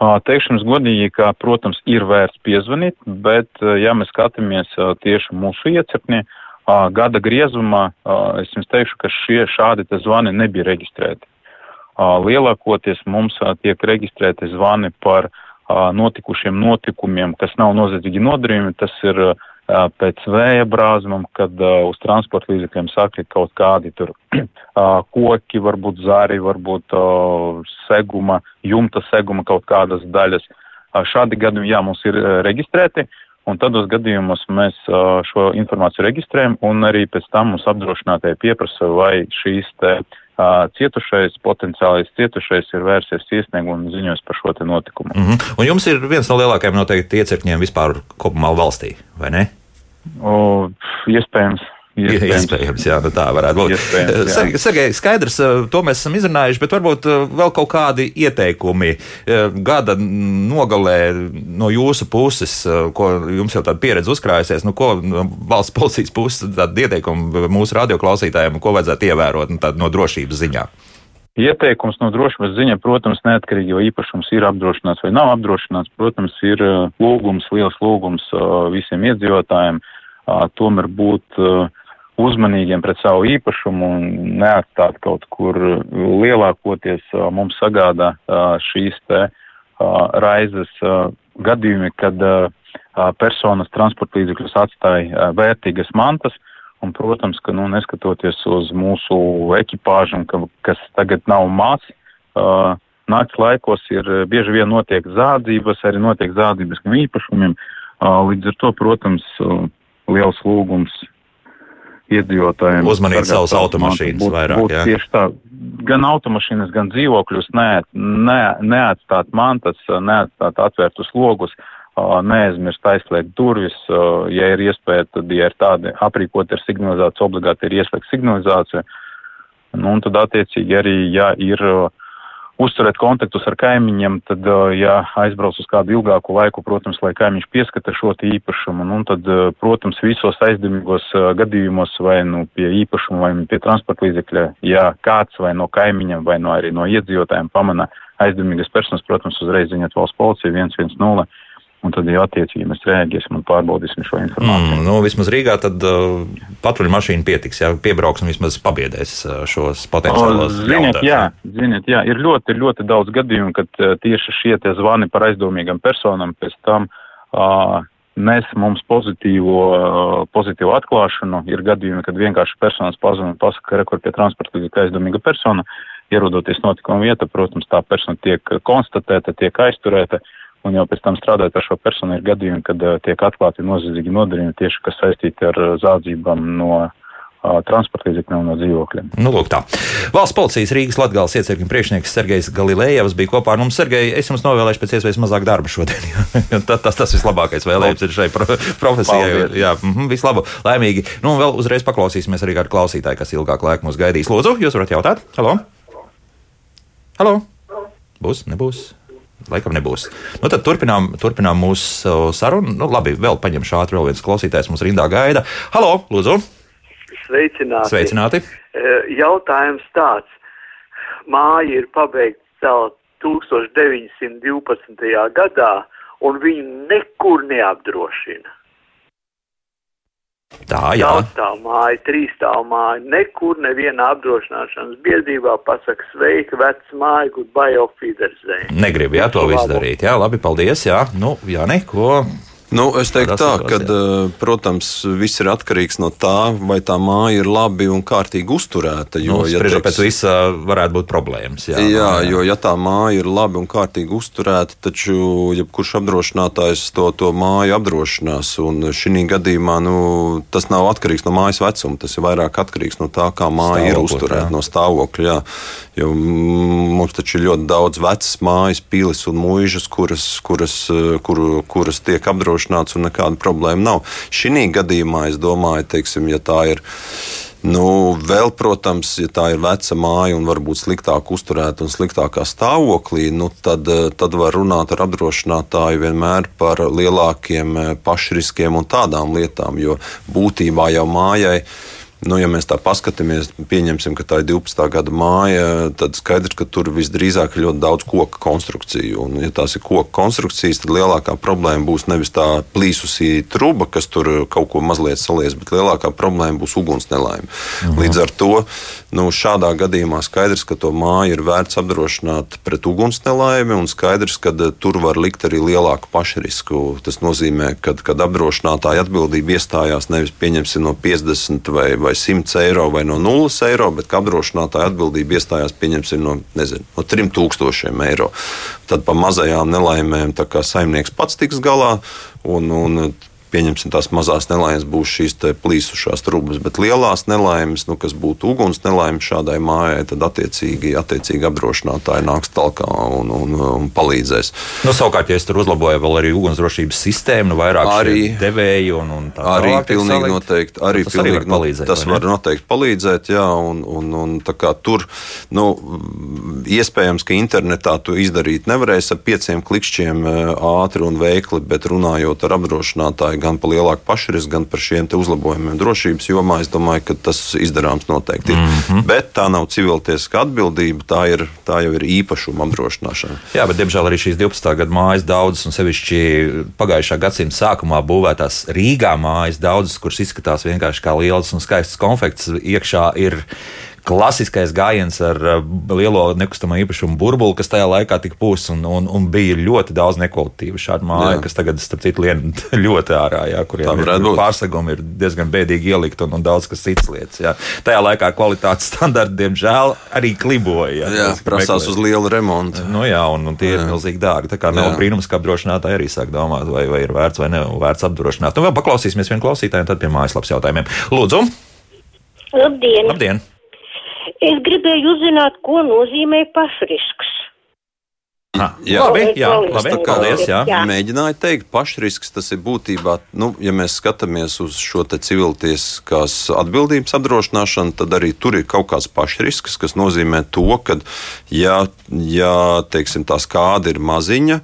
Teikšu jums godīgi, ka, protams, ir vērts piezvanīt, bet, ja mēs skatāmies tieši mūsu iecirknī, uh, gada griezumā es jums teikšu, ka šie šādi zvani nebija reģistrēti. Lielākoties mums tiek reģistrēti zvani par notikušiem notikumiem, kas nav noziedzīgi nodarījumi. Tas ir pēc vēja brāzmam, kad uz transporta līdzekļiem sakrit kaut kādi tur <clears throat> koki, varbūt zari, varbūt seguma, jumta seguma kaut kādas daļas. Šādi gadījumi, jā, mums ir reģistrēti. Un tādos gadījumos mēs šo informāciju reģistrējam, un arī pēc tam mums apdrošinātāji pieprasa, vai šīs te cietušais, potenciālais cietušais ir vērsies iesniegumu un ziņos par šo notikumu. Mm -hmm. Un jums ir viens no lielākajiem noteikti iecirkņiem vispār kopumā valstī, vai ne? O, iespējams. Iespējams, iespējams jā, nu tā varētu būt. Sergei, skaidrs, to mēs esam izrunājuši, bet varbūt vēl kaut kādi ieteikumi gada nogalē no jūsu puses, ko jums jau tāda pieredze uzkrājusies, nu, ko valsts <laughs> policijas puses tāda ieteikumi mūsu radioklausītājiem, ko vajadzētu ievērot nu, no drošības ziņā? Ieteikums no drošības ziņa, protams, neatkarīgi, jo īpašums ir apdrošināts vai nav apdrošināts, protams, ir lūgums, liels lūgums visiem iedzīvotājiem tomēr būt uzmanīgiem pret savu īpašumu un neatstāt kaut kur lielākoties mums sagādā šīs te raizes gadījumi, kad personas transporta līdzekļus atstāja vērtīgas mantas. Un, protams, ka nu, neskatoties uz mūsu ekipāžu, ka, kas tagad nav maz, uh, nakts laikos ir bieži vien notiek zādzības, arī notiek zādzības no īpašumiem. Uh, līdz ar to, protams, uh, liels lūgums iedzīvotājiem. Uzmanīt savus automašīnas būt, vairāk. Būt tieši tā, gan automašīnas, gan dzīvokļus ne, ne, neatstāt mantas, neatstāt atvērtus logus, neaizmirst aizslēgt durvis, ja ir iespēja, tad, ja ir tādi aprīkoti ar signalizāciju, obligāti ir ieslēgt signalizāciju. Nu, un tad attiecīgi arī, ja ir uh, uzturēt kontaktus ar kaimiņiem, tad, ja aizbrauc uz kādu ilgāku laiku, protams, lai kaimiņš pieskata šo īpašumu, nu, tad, protams, visos aizdomīgos gadījumos vai nu pie īpašuma vai pie transporta līdzekļa, ja kāds vai no kaimiņiem vai no arī no iedzīvotājiem pamana aizdomīgas personas, protams, uzreiz ziņot valsts policija 110. Un tad jau attiecīgi mēs rēģēsim un pārbaudīsim šo informāciju. Mm, nu, vismaz Rīgā tad uh, patruļu mašīna pietiks, ja piebrauks un vismaz pabiedēs uh, šos potenciālos. Ziniet, jā, ziniet, jā, ir ļoti, ļoti daudz gadījumu, kad uh, tieši šie tie zvani par aizdomīgam personam pēc tam uh, nes mums pozitīvo, uh, pozitīvu atklāšanu. Ir gadījumi, kad vienkārši personas pazina un pasaka, ka rekur pie transporta līdzekļa aizdomīga persona, ierodoties notikuma vieta, protams, tā persona tiek konstatēta, tiek aizturēta. Uh, un jau pēc tam strādājot ar šo personu ir gadījumi, kad uh, tiek atklāti noziedzīgi nodarījumi tieši, kas saistīti ar uh, zādzībām no uh, transporta līdzekļiem no dzīvokļiem. Nu, lūk, tā. Valsts policijas Rīgas Latvijas iecirkņa priekšnieks Sergejs Galilejevs bija kopā ar mums. Sergej, es jums novēlēšu pēc iespējas mazāk darba šodien. <laughs> tas, tas, tas vislabākais vēlējums ir šai pro, <laughs> profesijai. Paldies. Jā, mm, vislabu, laimīgi. Nu, un vēl uzreiz paklausīsimies arī kādu klausītāju, kas ilgāk laika mūs gaidīs. Lūdzu, jūs varat jautāt? Halo? Halo? Būs, nebūs? Laikam nebūs. Nu, tad turpinām, turpinām mūsu sarunu. Nu, labi, vēl paņemšu ātri, vēl viens klausītājs mums rindā gaida. Halo, lūdzu! Sveicināti! Sveicināti. E, jautājums tāds. Māja ir pabeigta celt 1912. gadā, un viņu nekur neapdrošina. Tā, jā. Daudzstāv māja, trīsstāv māja, nekur nevienā apdrošināšanas biedrībā pasaka sveiki, vecs māja, goodbye, auf Wiedersehen. Negribu, jā, to visu darīt. Jā, labi, paldies, jā. Nu, jā, neko. Nu, es teiktu tā, ka, eh, protams, viss ir atkarīgs no tā, vai tā māja ir labi un kārtīgi uzturēta. Jo, nu, ja teiks, pēc visa varētu būt problēmas. Jā, jā, jā, jo ja tā māja ir labi un kārtīgi uzturēta, taču jebkurš apdrošinātājs to, to māju apdrošinās. Un šī gadījumā nu, tas nav atkarīgs no mājas vecuma, tas ir vairāk atkarīgs no tā, kā māja stāvokļa, ir uzturēta, jā. no stāvokļa. Jā. Jo mums taču ir ļoti daudz vecas mājas, pilis un mūžas, kuras, kuras, kur, kuras tiek apdrošinātas nodrošināts un nekāda problēma nav. Šī gadījumā es domāju, teiksim, ja tā ir. Nu, vēl, protams, ja tā ir veca māja un varbūt sliktāk uzturēta un sliktākā stāvoklī, nu, tad, tad var runāt ar apdrošinātāju vienmēr par lielākiem eh, pašriskiem un tādām lietām, jo būtībā jau mājai ir Nu, ja mēs tā paskatāmies, pieņemsim, ka tā ir 12. gada māja, tad skaidrs, ka tur visdrīzāk ir ļoti daudz koku konstrukciju. Un, ja tās ir koku konstrukcijas, tad lielākā problēma būs nevis tā plīsusī truba, kas tur kaut ko mazliet salies, bet lielākā problēma būs uguns nelaime. Mhm. Līdz ar to nu, šādā gadījumā skaidrs, ka to māju ir vērts apdrošināt pret uguns nelaimi, un skaidrs, ka eh, tur var likt arī lielāku pašrisku. Tas nozīmē, ka kad apdrošinātāja atbildība iestājās nevis pieņemsim no 50 vai, vai vai 100 eiro vai no 0 eiro, bet apdrošinātāja atbildība iestājās pieņemsim no, nezinu, no 3000 eiro. Tad pa mazajām nelaimēm saimnieks pats tiks galā. Un, un pieņemsim tās mazās nelaimes, būs šīs plīsušās trūkumas, bet lielās nelaimes, nu, kas būtu uguns nelaimes šādai mājai, tad attiecīgi, attiecīgi apdrošinātāji nāks talkā un, un, un palīdzēs. Nu, savukārt, ja es tur uzlaboju vēl arī ugunsdrošības sistēmu, nu, vairāk Arī- devēju un, un tā Arī tālāk tiek pilnīgi salikt, noteikti. Arī tas arī var pilnīgi palīdzēt. Tas var noteikti palīdzēt, jā, un, un, un tā kā tur, nu, iespējams, ka internetā to izdarīt nevarēs ar pieciem klikšķiem ātri un veikli, bet runājot ar apdrošinātāju gan par lielāku pašrisku, gan par šiem uzlabojumiem drošības jomā, es domāju, ka tas izdarāms noteikti. Mm. -hmm. Bet tā nav civiltiesiska atbildība, tā, ir, tā jau ir īpašuma apdrošināšana. Jā, bet diemžēl arī šīs 12. gada mājas daudzas, un sevišķi pagājušā gadsimta sākumā būvētās Rīgā mājas daudzas, kuras izskatās vienkārši kā liels un skaists konfekts, iekšā ir. Klasiskais gājiens ar uh, lielo nekustamo īpašumu burbuli, kas tajā laikā tika pūsts, un, un, un bija ļoti daudz nekvalitatīvu šādu māju, Jā. kas tagad, starp citu, lien <laughs> ļoti ārā, jā, kuriem ir pārsegumi, ir diezgan bēdīgi ielikt, un, un daudz kas cits lietas. Jā. Tajā laikā kvalitātes <laughs> standarti, diemžēl, arī kliboja. Jā, Tas, ka prasās meklē- uz lielu remontu. Nu, jā, un, un tie jā. ir milzīgi dārgi. Tā kā nav Jā. brīnums, ka apdrošinātāji arī sāk domāt, vai, vai ir vērts vai nav vērts apdrošināt. Nu, vēl paklausīsimies vienu klausītāju, un tad pie mājaslapas jautājumiem. Lūdzu, Labdien! labdien! Es gribēju uzzināt, ko nozīmē pašrisks. Ha, Jā. labi, jā, labi, Tā kā- paldies. Jā. Jā. Mēģināju teikt, pašrisks tas ir būtībā, nu, ja mēs skatāmies uz šo te civiltieskās atbildības apdrošināšanu, tad arī tur ir kaut kāds pašrisks, kas nozīmē to, ka, ja, ja teiksim, tā skāde ir maziņa,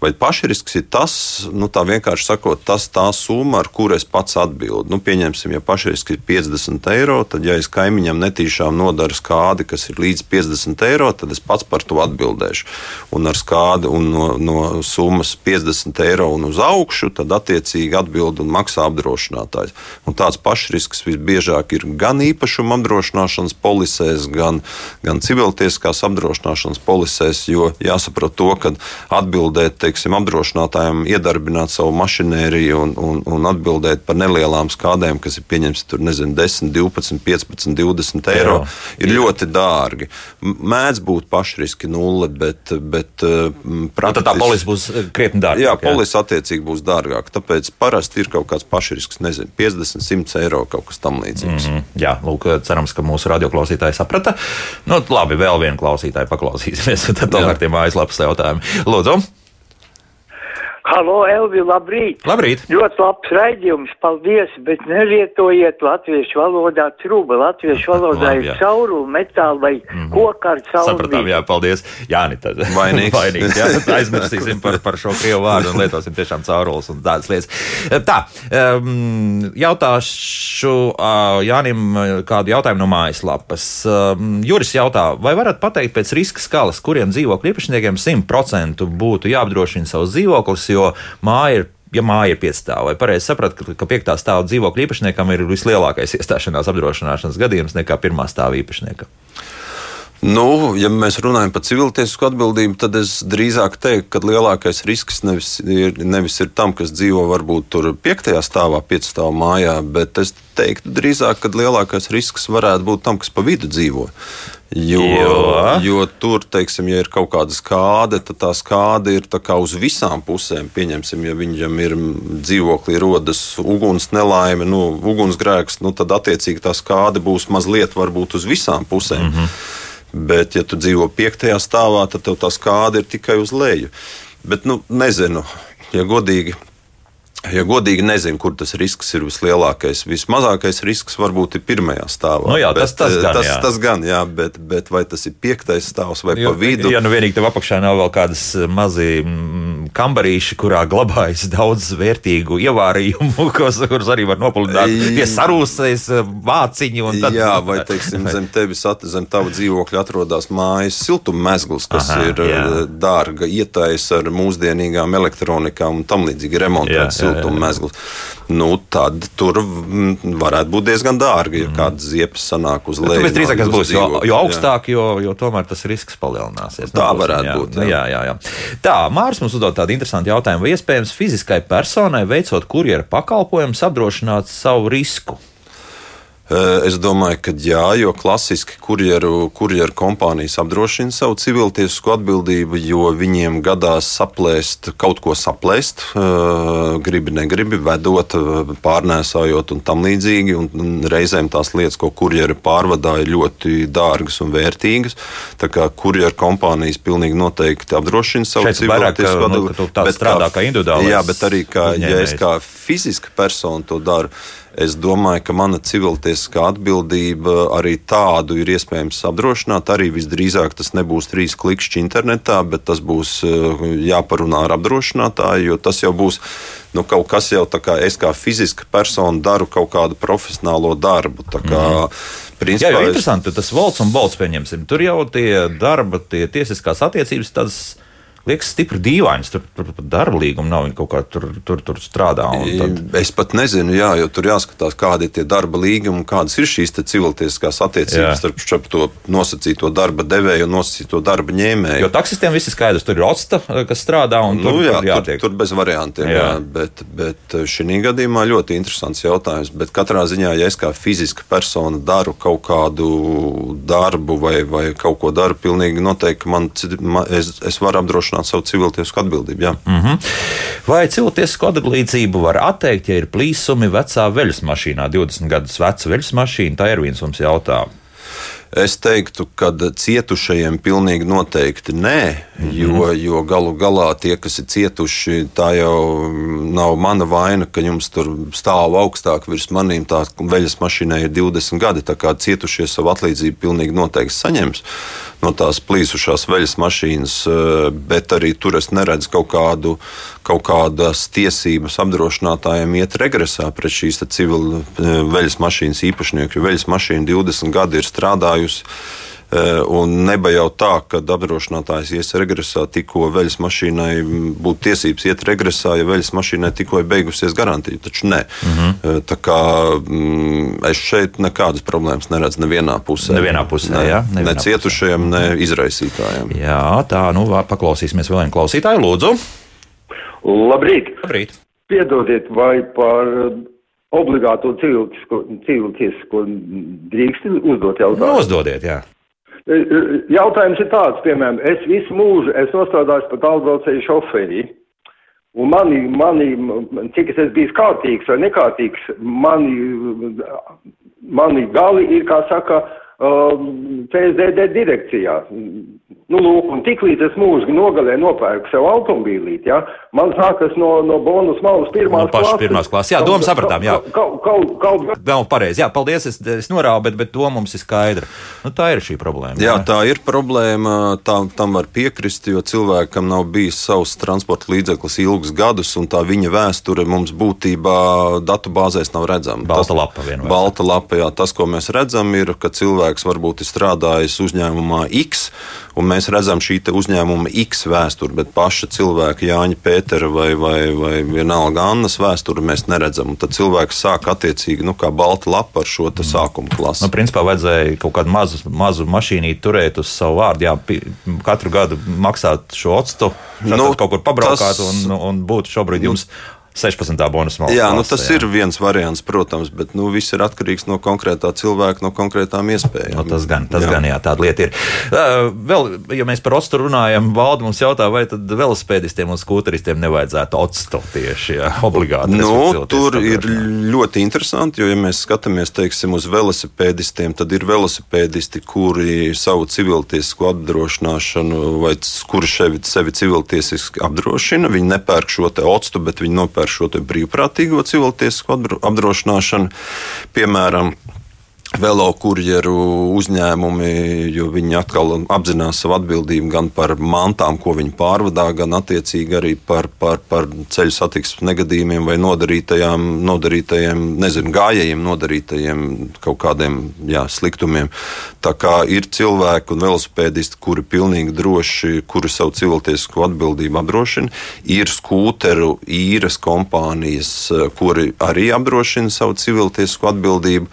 vai pašrisks ir tas, nu, tā vienkārši sakot, tas tā summa, ar kuru es pats atbildu. Nu, pieņemsim, ja pašrisks ir 50 eiro, tad, ja es kaimiņam netīšām nodaru skādi, kas ir līdz 50 eiro, tad es pats par to atbildēšu. Un ar skādi un no, no summas 50 eiro un uz augšu, tad attiecīgi atbild un maksā apdrošinātājs. Un tāds pašrisks visbiežāk ir gan īpašuma apdrošināšanas polisēs, gan, gan civiltieskās apdrošināšanas polisēs, jo jāsaprot to, ka atbildēt, teiksim, apdrošinātājiem iedarbināt savu mašinēriju un, un, un atbildēt par nelielām skādēm, kas ir pieņemts tur, nezinu, 10, 12, 15, 20 eiro, Eiro. ir ļoti dārgi. Mēdz būt pašriski nulle, bet, bet uh, Nu, tad tā polisa būs eh, krietni dārgāka. Jā, polisa attiecīgi būs dārgāka. Tāpēc parasti ir kaut kāds pašrisks, nezinu, 50, 100 eiro kaut kas tam līdzīgs. Mm -hmm. Mm, Jā, lūk, cerams, ka mūsu radioklausītāji saprata. Nu, labi, vēl vienu klausītāju paklausīsimies, <laughs> tad tomēr tie mājaslapas jautājumi. Lūdzu, Halo, Elvi, labrīt! labrīt! Ļoti labs raidījums, paldies, bet nelietojiet latviešu valodā trūba. Latviešu valodā Labi, ir jā. cauruli, metāli vai mm -hmm. koka ar Sapratām, cauruli. jā, paldies. Jā, nē, tad <laughs> Vainīgs. vainīgs jā, aizmirsīsim par, par šo krievu vārdu un lietosim tiešām caurules un tādas lietas. Tā, um, jautāšu uh, Jānim kādu jautājumu no mājaslapas. Um, Juris jautā, vai varat pateikt pēc riska skalas, kuriem dzīvokļu īpašniekiem 100% būtu jāapdrošina savus dzīvokļus, jo māja ir ja māja ir piecstāvā, vai pareizi saprat, ka, ka piektā stāva dzīvokļa īpašniekam ir vislielākais iestāšanās apdrošināšanas gadījums nekā pirmā stāva īpašniekam? Nu, ja mēs runājam par civiltiesisku atbildību, tad es drīzāk teiktu, ka lielākais risks nevis ir, nevis ir tam, kas dzīvo varbūt tur piektajā stāvā, piecstāvā mājā, bet es teiktu drīzāk, ka lielākais risks varētu būt tam, kas pa vidu dzīvo. Jo, Jo? jo tur, teiksim, ja ir kaut kāda skāde, tad tā skāde ir tā uz visām pusēm. Pieņemsim, ja viņam ir dzīvoklī rodas uguns nelaime, nu, ugunsgrēks, nu, tad attiecīgi tā skāde būs mazliet varbūt uz visām pusēm. Mm -hmm. Bet, ja tu dzīvo piektajā stāvā, tad tev tā skāde ir tikai uz leju. Bet, nu, nezinu, ja godīgi. Ja godīgi nezinu, kur tas risks ir vislielākais. Vismazākais risks varbūt ir pirmajā stāvā. Nu jā, tas- tas gan, tas, jā. tas gan, jā, bet, bet vai tas ir piektais stāvs vai pa vidu? Ja nu vienīgi tev apakšā nav vēl kādas mazi mm, kambarīši, kurā glabājas daudz vērtīgu ievārījumu, <laughs> kurus, arī var nopludināt pie sarūsēs vāciņu. un Tad, Jā, vai teiksim, zem tevis, at, zem tava dzīvokļa atrodas mājas siltummezgls, kas Aha, ir jā. jā. dārga ietais ar mūsdienīgām elektronikām un tam līdzīgi remontēts siltummezgls. Nu, tad tur mm, varētu būt diezgan dārgi, ja kāds ziepes sanāk uz leju. Tāpēc drīzāk tas uz būs, jo, jo jā. augstāk, jo, jo tomēr tas risks palielināsies. Tā Nu, varētu jā, būt, nu, Jā, jā. jā, jā. Tā, Mārcis mums uzdod tādu interesantu jautājumu. Vai iespējams fiziskai personai veicot kurjera pakalpojumus apdrošināt savu risku? Eh, Es domāju, ka jā, jo klasiski kurjeru, kurjeru kompānijas apdrošina savu civiltiesisko atbildību, jo viņiem gadās saplēst, kaut ko saplēst, eh, gribi, negribi, vedot, eh, pārnēsājot un tam līdzīgi. Un reizēm tās lietas, ko kurjeri pārvadā, ir ļoti dārgas un vērtīgas. Tā kā kurjeru kompānijas pilnīgi noteikti apdrošina savu civiltiesisko nu, ka tu tā strādā kā individuālais Jā, bet arī kā, ja es kā fiziska persona to daru. Es domāju, ka mana civiltiesiskā atbildība arī tādu ir iespējams apdrošināt. Arī visdrīzāk tas nebūs trīs klikšķi internetā, bet tas būs eh, jāparunā ar apdrošinātāju, jo tas jau būs nu, kaut kas jau tā kā es kā fiziska persona daru kaut kādu profesionālo darbu. Tā kā, Jā, principā, jau es- interesanti, tas valsts un valsts pieņemsim. Tur jau tie darba, tie tiesiskās attiecības tādas. Liekas, stipri dīvains. Tur, tur pat darba līguma nav. Viņi kaut kā tur, tur, tur strādā. Tad, Es pat nezinu, jā, jo tur jāskatās, kādi ir tie darba līgumi kādas ir šīs civiltiesiskās attiecības Jā. starp starp to nosacīto darba devēju un nosacīto darba ņēmēju. jo taksistiem viss ir skaidrs. Tur ir otsta, kas strādā un tur, Nu, jā, tur tur, jātiek. tur bez variantiem. Jā. Jā. Bet, bet šī gadījumā ļoti interesants jautājums. Bet katrā ziņā, ja es kā fiziska persona daru kaut kādu darbu vai, vai kaut ko daru, pilnīgi noteikti man, man, es, es varu apdrošināt savu civiltiesku atbildību. Jā. Mhm. Vai cilvēcisko atbildību var atteikt, ja ir plīsumi vecā veļas mašīnā, 20 gadus veca veļas mašīna? Tā ir viens mums jautājums. Es teiktu, ka cietušajiem pilnīgi noteikti nē, jo, jo galu galā tie, kas ir cietuši, tā jau nav mana vaina, ka jums tur stāv augstāk virs manīm. Tā veļas mašīnai ir 20 gadi, tā kā cietušie savu atlīdzību pilnīgi noteikti saņems no tās plīsušās veļas mašīnas, eh, bet arī tur es neredzu kaut, kādu, kaut kādas tiesības apdrošinātājiem iet regresā pret šīs te civil eh, veļas mašīnas īpašnieku, jo veļas mašīna 20 gadi ir strādājusi. eh, Un neba jau tā, ka apdrošinātājs ies regresā, tikko veļas mašīnai būtu tiesības iet regresā, ja veļas mašīnai tikko ir beigusies garantija. Taču nē. Mm -hmm. Tā kā mm, es šeit nekādas problēmas neredzu nevienā pusē. Nevienā pusē, ne, jā, Ne nevienā cietušajiem, ne izraisītājiem. Jā, tā, nu, paklausīsimies vēl vienu klausītāju. Lūdzu, Labrīt! labrīt. Piedodiet, vai par eh, obligāto civiltisko, civiltiesisko drīkst uzdot Nu, jautājumu? uzdodiet, jā. Eh, eh, Jautājums ir tāds, piemēram, es visu mūžu esmu strādājis par tālbraucēju šoferi. Un mani, mani, cik es esmu bijis kārtīgs vai nekārtīgs, mani, mani gali ir, kā saka, um, CSDD direkcijā. Nu, lūk, un tiklīdz es mūžīgi nogalē nopērku sev automobīlīti, ja, man sākas no, no bonus malas pirmās No pašas pirmās klases. Jā, domu sapratām, jā. Kaut, kaut, kaut, kaut, Nav pareizi. Jā, paldies. Es, es norāvu, bet, bet doma mums ir skaidra. Nu, tā ir šī problēma. Jā, tā ir problēma. Tā, tam var piekrist, jo cilvēkam nav bijis savs transporta līdzeklis ilgus gadus, un tā viņa vēsture mums būtībā datubāzēs nav redzama. Balta lapa vienmēr. Balta lapa, jā. Tas, ko mēs redzam, ir, ka cilvēks varbūt ir strādājis uzņēmumā X, un mēs redzam šī uzņēmuma X vēsturi, bet paša cilvēka Jāņa Pētera vai, vai, vai vienalga Annas vēsturi mēs neredzam. Tad cilvēks sāk attiecīgi, nu, kā balta lapa ar šo te sākuma klasi. Nu, principā vajadzēja kaut kādu mazu, mazu mašīnīti turēt uz savu vārdu. Jā, katru gadu maksāt šo octu, nu, Nu, kaut kur pabraukāt tas- un, un būt šobrīd jums 16. bonus malā. Jā, nu, tas ir viens variants, protams, bet nu, viss ir atkarīgs no konkrētā cilvēka, no konkrētām iespējām. Nu, tas gan, tas jā. gan, jā, tāda lieta ir. Uh, vēl, ja mēs par octu runājam, valde mums jautā, vai tad velosipēdistiem un skūteristiem nevajadzētu octu tieši jā, obligāti. Nu, tur tas ir ļoti interesanti, jo, ja mēs skatāmies teiksim, uz velosipēdistiem, tad ir velosipēdisti, kuri savu civiltiesku apdrošināšanu vai kuri sevi, sevi civiltiesiski apdrošina. Viņi nepērk šo te octu, bet viņi nopērk šo te brīvprātīgo apdro- apdrošināšanu. Piemēram, velokurjeru uzņēmumi, jo viņi atkal apzinās savu atbildību gan par mantām, ko viņi pārvadā, gan attiecīgi arī par, par, par ceļu satiksmes negadījumiem vai nodarītajām, nodarītajiem, nezinu, gājējiem, nodarītajiem kaut kādiem jā, sliktumiem. Tā kā ir cilvēki un velosipēdisti, kuri pilnīgi droši, kuri savu civiltiesisko atbildību apdrošina, ir skūteru īres kompānijas, kuri arī apdrošina savu civiltiesisko atbildību.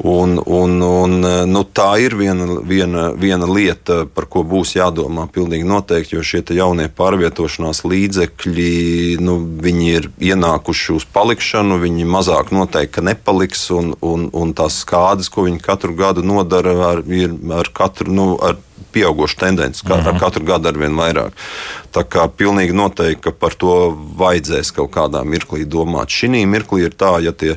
Un, un, un, nu, tā ir viena, viena, viena lieta, par ko būs jādomā pilnīgi noteikti, jo šie jaunie pārvietošanās līdzekļi, nu, ir ienākuši uz palikšanu, viņi mazāk noteikti nepaliks, un, un, un tās skādes, ko viņi katru gadu nodara, ar, ir ar katru, nu, ar pieaugušu tendenci, kā, ar katru gadu ar vien vairāk. Tā kā pilnīgi noteikti, par to vajadzēs kaut kādā mirklī domāt. Šī mirklī ir tā, ja tie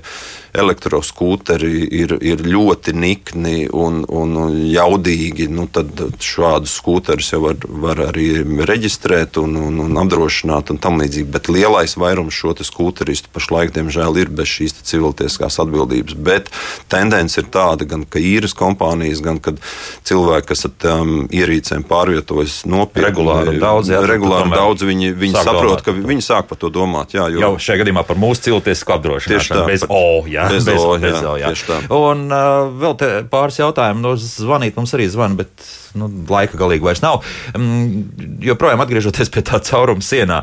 elektroskūteri ir, ir ļoti nikni un, un, un jaudīgi, nu, tad šādus skūterus jau var, var arī reģistrēt un, un, un apdrošināt un tam līdzīgi. Bet lielais vairums šo skūteristu pašlaik, diemžēl, ir bez šīs civiltieskās atbildības. Bet tendence ir tāda, gan ka īres kompānijas, gan kad cilvēki, kas ar tām ierīcēm pārvietojas nopietni, regulāri daudz, jā, regulāri daudz viņi, viņi saprot, domāt. ka viņi sāk par to domāt. Jā, jo, jau šajā gadījumā par mūsu civiltiesku apdrošināšanu bez O. Jā bez, bez, o, jā, bez o, jā. Un uh, vēl pāris jautājumu. Nu, zvanīt mums arī zvan, bet nu, laika galīgi vairs nav. Um, joprojām atgriežoties pie tā cauruma sienā,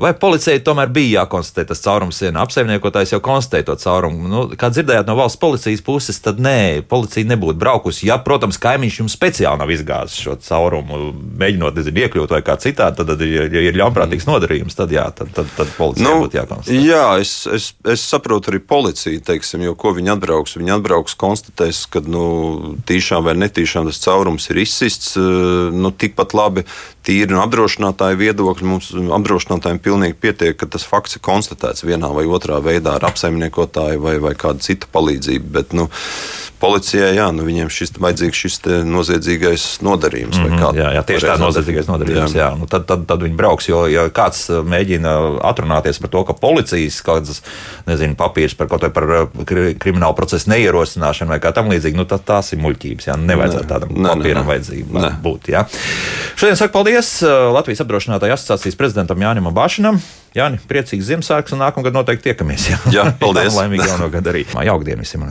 vai policijai tomēr bija jākonstatē tas caurums sienā? Apsaimniekotājs jau konstatēja to caurumu. Nu, kā dzirdējāt no valsts policijas puses, tad nē, policija nebūtu braukusi. Ja, protams, kaimiņš jums speciāli nav izgāzis šo caurumu, mēģinot nezinu, iekļūt vai kā citādi, tad, tad ja ir ļaunprātīgs nodarījums, tad jā, tad, tad, tad policija nu, būtu jākonstatē. Jā, es, es, es saprotu arī policiju, teiksim, jo ko viņi atbrauks. Viņi atbrauks, konstatēs, ka nu, tīšām vai netīšām tas caurums ir izsīkts policists eh, nu, tikpat labi tīri no apdrošinātāja viedokļa. Mums apdrošinātājiem pilnīgi pietiek, ka tas fakts ir konstatēts vienā vai otrā veidā ar apsaimniekotāju vai, vai kādu citu palīdzību. Bet, nu, policijai, jā, nu, viņiem šis vajadzīgs šis noziedzīgais nodarījums. Mm -hmm, jā, jā, tieši tā noziedzīgais nodarījums. Jā. Jā, nu, tad, tad, tad viņi brauks, jo ja kāds uh, mēģina atrunāties par to, ka policijas kādas, nezinu, papīrs par kaut vai par uh, kriminālu procesu neierosināšanu vai kā tam līdzīgi, nu, tad tās ir muļķības. Jā, nevajadzētu tādam ne, papīram vajadzību būt. Jā. Šodien saku paldies uh, Latvijas apdrošinātāju asociācijas prezidentam Jānim Bašinam. Jāni, priecīgs Ziemassvētks un nākamgad noteikti tiekamies. Jā, jā paldies. <laughs> Laimīgi jauno gadu arī. Jauka diena visiem!